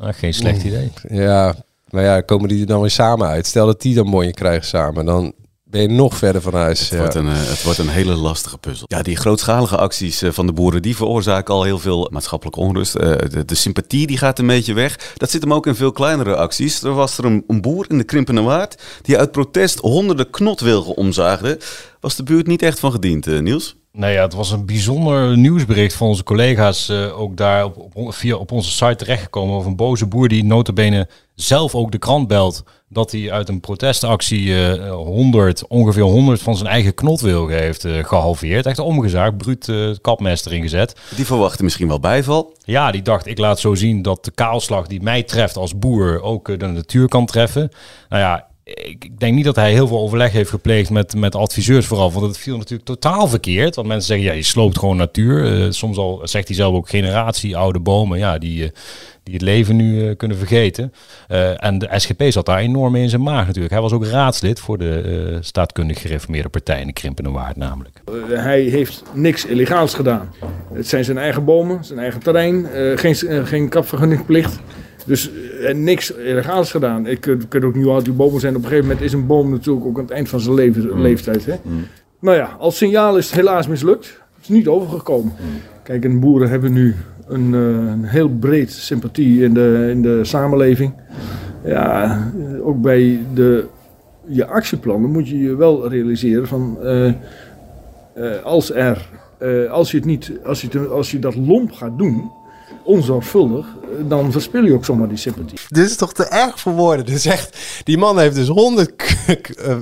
Ah, geen slecht idee. ja. Maar ja, komen die er dan weer samen uit? Stel dat die dan mooie krijgen samen, dan ben je nog verder van huis. Het, ja. wordt een, eh, het wordt een hele lastige puzzel. Ja, die grootschalige acties eh, van de boeren, die veroorzaken al heel veel maatschappelijke onrust. Eh, de, de sympathie die gaat een beetje weg. Dat zit hem ook in veel kleinere acties. Er was er een, een boer in de Krimpende Waard die uit protest honderden knotwilgen omzaagde. Was de buurt niet echt van gediend, Niels? Nou ja, het was een bijzonder nieuwsbericht van onze collega's eh, ook daar op, op, via op onze site terechtgekomen over een boze boer die notabene zelf ook de krant belt dat hij uit een protestactie eh 100, ongeveer 100 van zijn eigen knotwilgen heeft eh, gehalveerd. Echt omgezaagd, bruut eh, het kapmes erin gezet. Die verwachten misschien wel bijval. Ja, die dacht, ik laat zo zien dat de kaalslag die mij treft als boer ook eh, de natuur kan treffen. Nou ja, ik denk niet dat hij heel veel overleg heeft gepleegd met, met adviseurs vooral. Want het viel natuurlijk totaal verkeerd. Want mensen zeggen, ja, je sloopt gewoon natuur. Eh, soms al zegt hij zelf ook generatie oude bomen, ja, die, eh, die het leven nu eh, kunnen vergeten. En de SGP zat daar enorm in zijn maag natuurlijk. Hij was ook raadslid voor de staatkundig gereformeerde partij in de Krimpende Waard namelijk. Hij heeft niks illegaals gedaan. Het zijn zijn eigen bomen, zijn eigen terrein, geen, geen kapvergunningplicht. Dus eh, niks illegaals gedaan. Ik eh, kunt ook niet oud die bomen zijn. Op een gegeven moment is een boom natuurlijk ook aan het eind van zijn leven, leeftijd. Hè? Nou ja, als signaal is het helaas mislukt. Het is niet overgekomen. Kijk, en boeren hebben nu een, eh, een heel breed sympathie in de, in de samenleving. Ja, ook bij de, je actieplannen moet je je wel realiseren van... als, er, als, je het niet, als, je het- als je dat lomp gaat doen, onzorgvuldig, dan verspil je ook zomaar die sympathie. Dit is toch te erg voor woorden. Dit is echt, die man heeft dus honderd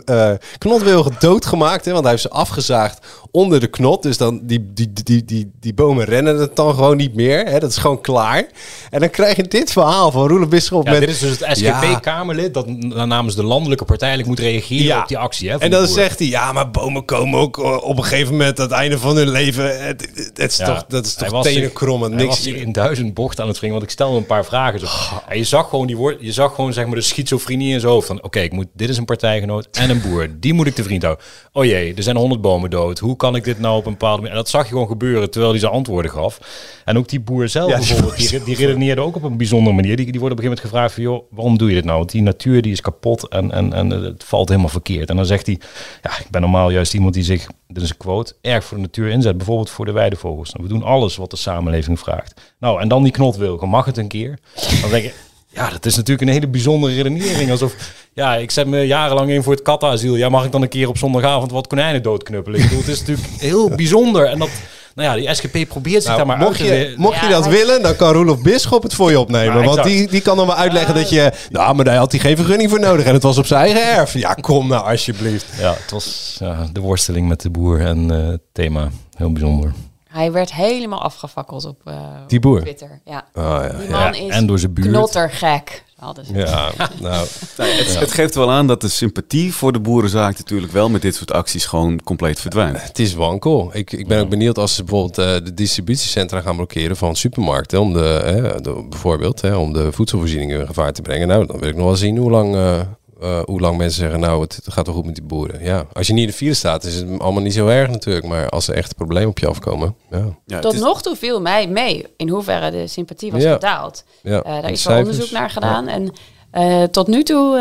eh, eh, knotwilgen doodgemaakt. Hè, want hij heeft ze afgezaagd onder de knot. Dus dan die, die, die, die, die bomen rennen het dan gewoon niet meer. Hè, dat is gewoon klaar. En dan krijg je dit verhaal van Roelof Bisschop. Ja, met, dit is dus het Ja. SGP-Kamerlid dat namens de landelijke partij eigenlijk moet reageren Ja. op die actie. Hè, En dan zegt hij, ja, maar bomen komen ook eh, op een gegeven moment aan het einde van hun leven. Het, het is Ja, toch, dat is toch tenenkrommend. Hij was Niks. in duizend bochten aan het wringen. Want ik stelde een paar vragen. Zo. En je zag gewoon die woord, je zag gewoon zeg maar de schizofrenie in zijn hoofd. Van oké, ik moet, dit is een partijgenoot en een boer. Die moet ik te vriend houden. Oh jee, er zijn honderd bomen dood. Hoe kan ik dit nou op een bepaalde manier? En dat zag je gewoon gebeuren terwijl hij zijn antwoorden gaf. En ook die boer zelf Ja, bijvoorbeeld, die, die redeneerde ook op een bijzondere manier. Die, die wordt op een gegeven moment gevraagd van, joh, waarom doe je dit nou? Want die natuur die is kapot en, en, en het valt helemaal verkeerd. En dan zegt hij, ja, ik ben normaal juist iemand die zich, dit is een quote, erg voor de natuur inzet. Bijvoorbeeld voor de weidevogels. Nou, we doen alles wat de samenleving vraagt. Nou, en dan die knot wil, mag het een keer? Dan denk ik, ja, dat is natuurlijk een hele bijzondere redenering. Alsof, ja, ik zet me jarenlang in voor het kattenasiel. Ja, mag ik dan een keer op zondagavond wat konijnen doodknuppelen? Ik bedoel, het is natuurlijk heel bijzonder. En dat, nou ja, die SGP probeert zich Nou, daar maar mocht uit te je, mocht je dat hij- willen, dan kan Roelof Bisschop het voor je opnemen. Ja, want die, die kan dan wel uitleggen dat je... Nou, maar daar had hij geen vergunning voor nodig. En het was op zijn eigen erf. Ja, kom nou alsjeblieft. Ja, het was ja, de worsteling met de boer en eh, het thema. Heel bijzonder. Hij werd helemaal afgefakkeld op, eh, Die boer? op Twitter. Ja. Oh, ja. Die man Ja, is en door zijn buurt. knottergek. Hadden ze. Ja, nou... Het, het geeft wel aan dat de sympathie voor de boerenzaak natuurlijk wel met dit soort acties gewoon compleet verdwijnt. Het is wankel. Ik, ik ben ook benieuwd als ze bijvoorbeeld eh, de distributiecentra gaan blokkeren van supermarkten. Om de, de- bijvoorbeeld om de voedselvoorziening in gevaar te brengen. Nou, dan wil ik nog wel zien hoe lang, eh, hoe lang mensen zeggen, nou, het, het gaat wel goed met die boeren. Ja, als je niet in de vierde staat, is het allemaal niet zo erg natuurlijk. Maar als er echt problemen op je afkomen, ja. Tot is- nog toe viel mij mee in hoeverre de sympathie was Ja. gedaald. Ja, Eh, daar is wel onderzoek naar gedaan. En eh, tot nu toe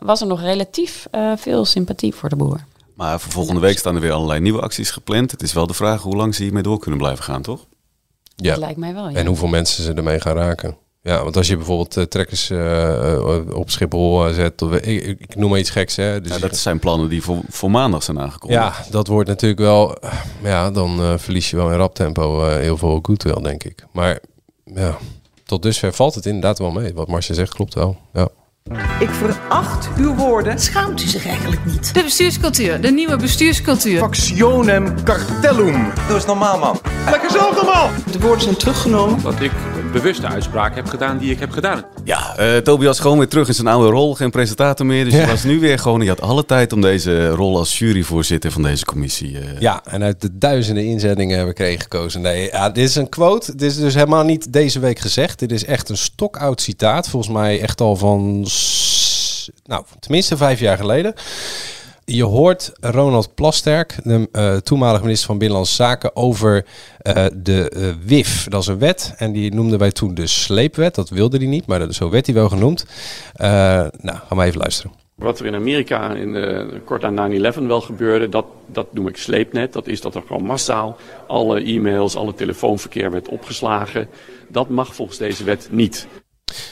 was er nog relatief eh, veel sympathie voor de boer. Maar voor volgende week staan er weer allerlei nieuwe acties gepland. Het is wel de vraag hoe lang ze hiermee door kunnen blijven gaan, toch? ja. Dat lijkt mij wel. Ja. En hoeveel mensen ze ermee gaan raken. Ja, want als je bijvoorbeeld eh, trekkers eh, eh, op Schiphol zet, of, ik, noem maar iets geks, hè. Dus Ja, dat zijn plannen die voor, voor maandag zijn aangekondigd. Ja, dat wordt natuurlijk wel. Ja, dan verlies je wel in rap tempo heel veel goodwill, denk ik. Maar ja, tot dusver valt het inderdaad wel mee. Wat Marcia zegt klopt wel. Ja. Ik veracht uw woorden. Schaamt u zich eigenlijk niet? De bestuurscultuur, de nieuwe bestuurscultuur. Factionem cartellum. Doe eens normaal, man. Lekker zelf normaal. De woorden zijn teruggenomen. Dat ik een bewuste uitspraak heb gedaan die ik heb gedaan. Ja, eh, Tobias gewoon weer terug in zijn oude rol. Geen presentator meer. Dus je was nu weer gewoon... Je had alle tijd om deze rol als juryvoorzitter van deze commissie... eh, ja, en uit de duizenden inzendingen hebben we kregen gekozen. Nee, ja, dit is een quote. Dit is dus helemaal niet deze week gezegd. Dit is echt een stokoud citaat. Volgens mij echt al van. Nou, tenminste vijf jaar geleden. Je hoort Ronald Plasterk, de eh, toenmalige minister van Binnenlandse Zaken, over eh, de eh, WIF. Dat is een wet en die noemden wij toen de sleepwet. Dat wilde hij niet, maar dat, zo werd hij wel genoemd. Nou, gaan we even luisteren. Wat er in Amerika in, eh, kort aan 9-11 wel gebeurde, dat, dat noem ik sleepnet. Dat is dat er gewoon massaal alle e-mails, alle telefoonverkeer werd opgeslagen. Dat mag volgens deze wet niet.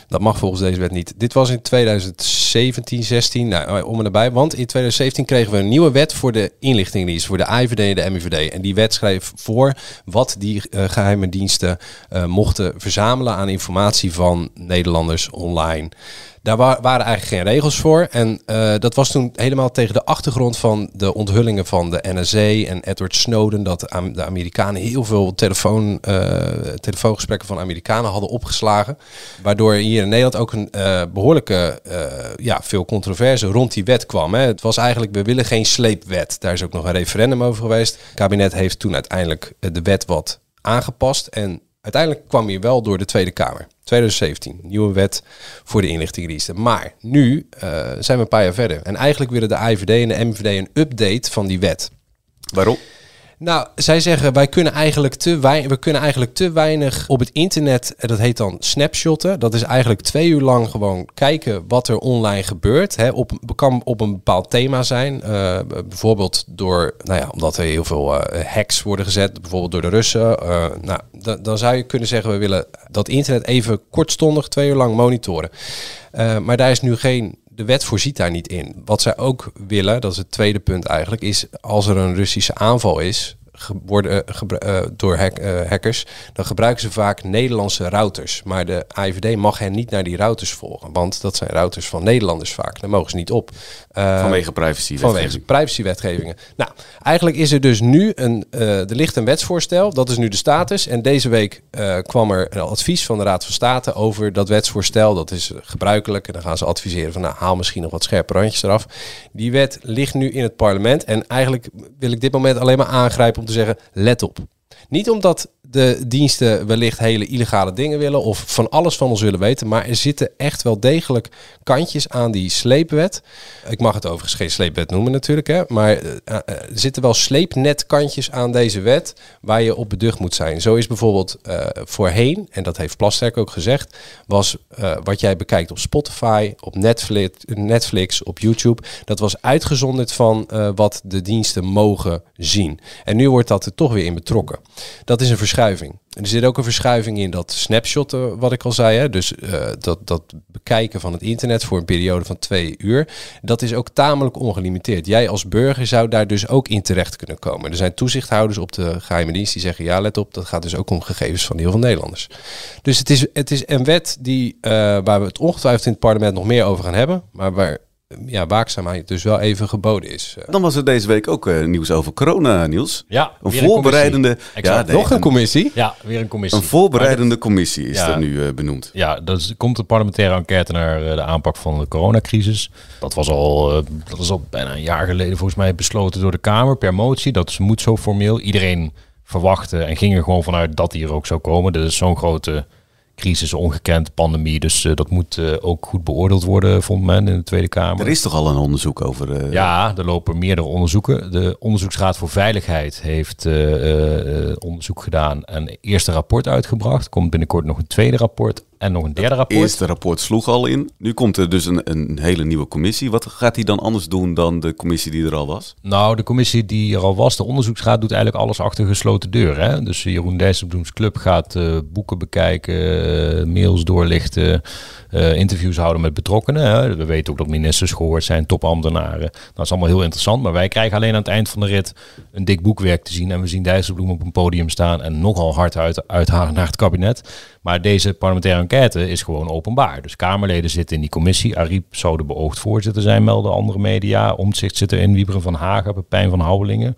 Dat mag volgens deze wet niet. Dit was in 2017, 16, nou, om en nabij. Want in 2017 kregen we een nieuwe wet voor de inlichtingendienst, voor de IVD en de MIVD. En die wet schreef voor wat die eh, geheime diensten eh, mochten verzamelen aan informatie van Nederlanders online. Daar wa- waren eigenlijk geen regels voor. En eh, dat was toen helemaal tegen de achtergrond van de onthullingen van de NSA en Edward Snowden. Dat de Amerikanen heel veel telefoon, eh, telefoongesprekken van Amerikanen hadden opgeslagen. Waardoor hier in Nederland ook een eh, behoorlijke, eh, ja, veel controverse rond die wet kwam. Hè. Het was eigenlijk, we willen geen sleepwet. Daar is ook nog een referendum over geweest. Het kabinet heeft toen uiteindelijk de wet wat aangepast. En uiteindelijk kwam hij wel door de Tweede Kamer. 2017, nieuwe wet voor de inlichtingendiensten. Maar nu eh, zijn we een paar jaar verder. En eigenlijk willen de IVD en de MVD een update van die wet. Waarom? Nou, zij zeggen wij kunnen eigenlijk te weinig, we kunnen eigenlijk te weinig op het internet. eh, Dat heet dan snapshotten. Dat is eigenlijk twee uur lang gewoon kijken wat er online gebeurt. Hè, op, kan op een bepaald thema zijn. Eh, bijvoorbeeld door, nou ja, omdat er heel veel eh, hacks worden gezet, bijvoorbeeld door de Russen. Nou, dan, zou je kunnen zeggen we willen dat internet even kortstondig twee uur lang monitoren. Maar daar is nu geen de wet voorziet daar niet in. Wat zij ook willen, dat is het tweede punt eigenlijk, is als er een Russische aanval is worden, eh, eh, door hack- eh, hackers, dan gebruiken ze vaak Nederlandse routers. Maar de AIVD mag hen niet naar die routers volgen, want dat zijn routers van Nederlanders vaak. Daar mogen ze niet op. Vanwege privacy. Vanwege privacywetgevingen. Nou, eigenlijk is er dus nu een, er ligt een wetsvoorstel, dat is nu de status. En deze week kwam er een advies van de Raad van State over dat wetsvoorstel. Dat is gebruikelijk en dan gaan ze adviseren van nou, haal misschien nog wat scherpe randjes eraf. Die wet ligt nu in het parlement en eigenlijk wil ik dit moment alleen maar aangrijpen te zeggen, let op. Niet omdat de diensten wellicht hele illegale dingen willen of van alles van ons willen weten. Maar er zitten echt wel degelijk kantjes aan die sleepwet. Ik mag het overigens geen sleepwet noemen natuurlijk, hè, maar eh, eh, er zitten wel sleepnetkantjes aan deze wet waar je op beducht moet zijn. Zo is bijvoorbeeld eh, voorheen, en dat heeft Plasterk ook gezegd, was eh, wat jij bekijkt op Spotify, op Netflix, Netflix op YouTube, dat was uitgezonderd van eh, wat de diensten mogen zien. En nu wordt dat er toch weer in betrokken. Dat is een verschuiving. Er zit ook een verschuiving in dat snapshotten, wat ik al zei. Hè? Dus eh, dat, dat bekijken van het internet voor een periode van twee uur. Dat is ook tamelijk ongelimiteerd. Jij als burger zou daar dus ook in terecht kunnen komen. Er zijn toezichthouders op de geheime dienst die zeggen... ja, let op, dat gaat dus ook om gegevens van heel veel Nederlanders. Dus het is, het is een wet die, eh, waar we het ongetwijfeld in het parlement nog meer over gaan hebben. Maar waar ja, waakzaamheid dus wel even geboden is. Dan was er deze week ook eh, nieuws over corona, Niels. Ja, een voorbereidende. nee, Nog een commissie? Ja, weer een commissie. Een voorbereidende commissie is Ja. er nu eh, benoemd. Ja, dat komt een parlementaire enquête naar eh, de aanpak van de coronacrisis. Dat was al, eh, dat is al bijna een jaar geleden volgens mij besloten door de Kamer per motie. Dat is- moet zo formeel. Iedereen verwachtte en ging er gewoon vanuit dat die er ook zou komen. Dit is zo'n grote crisis, ongekend pandemie. Dus eh, dat moet eh, ook goed beoordeeld worden, vond men in de Tweede Kamer. Er is toch al een onderzoek over. eh, Ja, er lopen meerdere onderzoeken. De Onderzoeksraad voor Veiligheid heeft onderzoek gedaan en eerste rapport uitgebracht. Er komt binnenkort nog een tweede rapport en nog een derde Het rapport. eerste rapport sloeg al in. Nu komt er dus een, een hele nieuwe commissie. Wat gaat die dan anders doen dan de commissie die er al was? Nou, de commissie die er al was, de onderzoeksraad, doet eigenlijk alles achter gesloten deuren. Hè? Dus Jeroen Dijsselbloems Club gaat eh, boeken bekijken, eh, mails doorlichten, eh, interviews houden met betrokkenen. Hè? We weten ook dat ministers gehoord zijn, topambtenaren. Dat is allemaal heel interessant. Maar wij krijgen alleen aan het eind van de rit een dik boekwerk te zien. En we zien Dijsselbloem op een podium staan en nogal hard uit, uithalen naar het kabinet. Maar deze parlementaire enquête is gewoon openbaar. Dus Kamerleden zitten in die commissie. Ariep zou de beoogd voorzitter zijn, melden andere media. Omtzigt zit erin, Wieberen van Hagen, Pepijn van Houwelingen.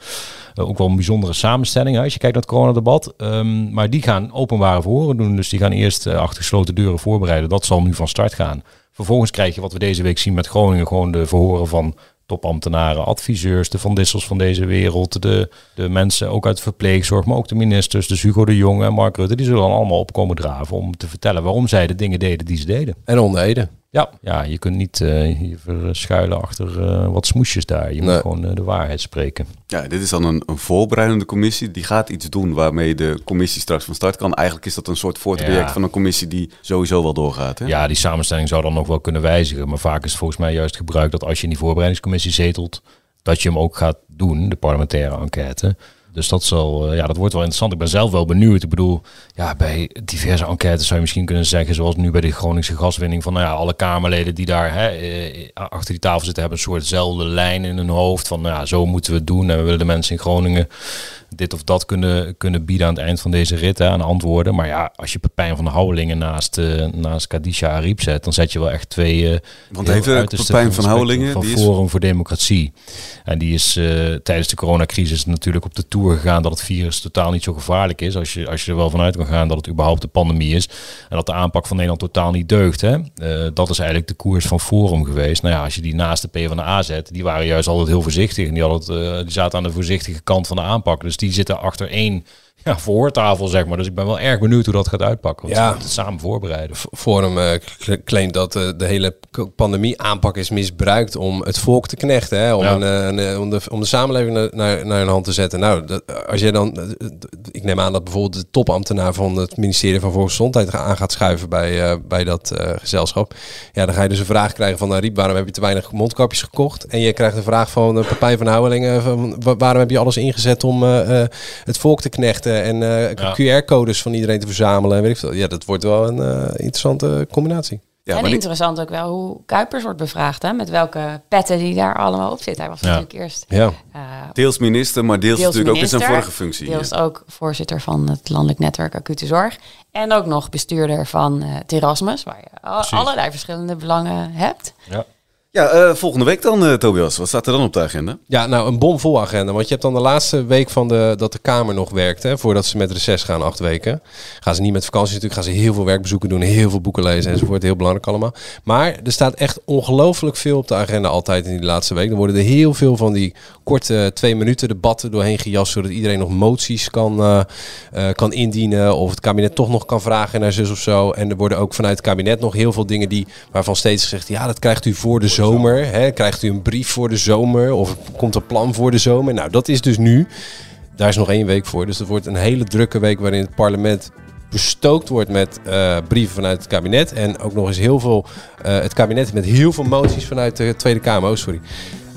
Eh, ook wel een bijzondere samenstelling als je kijkt naar het coronadebat. Ehm, maar die gaan openbare verhoren doen. Dus die gaan eerst eh, achter gesloten deuren voorbereiden. Dat zal nu van start gaan. Vervolgens krijg je wat we deze week zien met Groningen. Gewoon de verhoren van topambtenaren, adviseurs, de Van Dissels van deze wereld. De, de mensen ook uit de verpleegzorg, maar ook de ministers. Dus Hugo de Jonge en Mark Rutte. Die zullen allemaal opkomen draven om te vertellen waarom zij de dingen deden die ze deden. En ondeden. Ja, ja je kunt niet eh, je verschuilen achter eh, wat smoesjes daar. Je Nee. moet gewoon eh, de waarheid spreken. Ja, dit is dan een, een voorbereidende commissie. Die gaat iets doen waarmee de commissie straks van start kan. Eigenlijk is dat een soort voortraject Ja. van een commissie die sowieso wel doorgaat. Hè? Ja, die samenstelling zou dan nog wel kunnen wijzigen. Maar vaak is het volgens mij juist gebruikt dat als je in die voorbereidingscommissie zetelt, dat je hem ook gaat doen, de parlementaire enquête. Dus dat, zal, eh, ja, dat wordt wel interessant. Ik ben zelf wel benieuwd. Ik bedoel, ja, bij diverse enquêtes zou je misschien kunnen zeggen, zoals nu bij de Groningse gaswinning, van nou ja, alle Kamerleden die daar hè, eh, achter die tafel zitten, hebben een soortzelfde lijn in hun hoofd. Van nou ja, zo moeten we het doen. En we willen de mensen in Groningen dit of dat kunnen, kunnen bieden aan het eind van deze rit hè, aan antwoorden. Maar ja, als je Pepijn van de Houwelingen naast, eh naast Kadisha Ariep zet, dan zet je wel echt twee... eh, Want uiterste Pepijn van Houwelingen, Van die is- Forum voor Democratie. En die is eh, tijdens de coronacrisis natuurlijk op de tour gegaan dat het virus totaal niet zo gevaarlijk is. Als je, als je er wel vanuit kan gaan dat het überhaupt een pandemie is. En dat de aanpak van Nederland totaal niet deugt. Hè? Dat is eigenlijk de koers van Forum geweest. Nou ja, als je die naast de PvdA zet, die waren juist altijd heel voorzichtig. En die, hadden, die zaten aan de voorzichtige kant van de aanpak. Dus die zitten achter één ja, verhoortafel, zeg maar. Dus ik ben wel erg benieuwd hoe dat gaat uitpakken. Want Ja. het samen voorbereiden. Forum cl- claimt dat eh, de hele k- pandemie aanpak is misbruikt om het volk te knechten. Hè? Om, Ja. een, eh, een, om, de, om de samenleving naar, naar, naar een hand te zetten. Nou, dat, als je dan, ik neem aan dat bijvoorbeeld de topambtenaar van het ministerie van Volksgezondheid aan gaat schuiven bij, bij dat gezelschap. Ja, dan ga je dus een vraag krijgen van Ariep, waarom heb je te weinig mondkapjes gekocht? En je krijgt een vraag van uh, Pepijn van Houwelingen, van, waarom heb je alles ingezet om het volk te knechten en eh, Ja. QR-codes van iedereen te verzamelen? en Weet ik veel. Ja, dat wordt wel een eh, interessante combinatie. en interessant ook wel hoe Kuipers wordt bevraagd, hè? met welke petten die daar allemaal op zitten. Hij was Ja. natuurlijk eerst Ja. eh, Deels minister, maar deels, natuurlijk ook in zijn vorige functie. Deels ook voorzitter van het Landelijk Netwerk Acute Zorg. En ook nog bestuurder van eh Terasmus, waar je Precies. allerlei verschillende belangen hebt. Ja. Ja, eh, volgende week dan, uh, Tobias. Wat staat er dan op de agenda? Ja, nou, een bomvol agenda. Want je hebt dan de laatste week van de, dat de Kamer nog werkt. Hè, voordat ze met reces gaan, acht weken. Gaan ze niet met vakantie natuurlijk. Gaan ze heel veel werkbezoeken doen. Heel veel boeken lezen enzovoort. Heel belangrijk allemaal. Maar er staat echt ongelooflijk veel op de agenda altijd in die laatste week. Dan worden er heel veel van die korte twee minuten debatten doorheen gejast. Zodat iedereen nog moties kan, kan indienen. Of het kabinet toch nog kan vragen naar zus of zo. En er worden ook vanuit het kabinet nog heel veel dingen die, waarvan steeds gezegd... Ja, dat krijgt u voor de zomer. Hè? Krijgt u een brief voor de zomer? Of komt er plan voor de zomer? Nou, dat is dus nu. Daar is nog één week voor. Dus het wordt een hele drukke week waarin het parlement bestookt wordt met uh, brieven vanuit het kabinet. En ook nog eens heel veel, uh, het kabinet met heel veel moties vanuit de Tweede Kamer. Oh, sorry.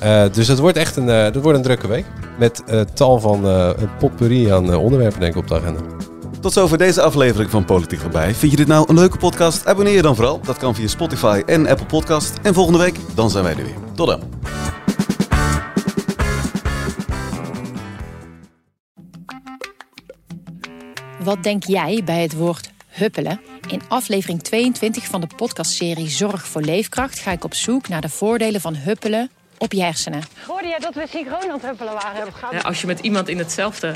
Uh, dus dat wordt echt een, dat wordt een drukke week. Met tal van een potpourri aan onderwerpen denk ik op de agenda. Tot zover deze aflevering van Politiek voorbij. Vind je dit nou een leuke podcast? Abonneer je dan vooral. Dat kan via Spotify en Apple Podcast. En volgende week, dan zijn wij er weer. Tot dan. Wat denk jij bij het woord huppelen? In aflevering 22 van de podcastserie Zorg voor Leefkracht ga ik op zoek naar de voordelen van huppelen op je hersenen. Hoorde jij dat we synchroon aan het huppelen waren? Ja, als je met iemand in hetzelfde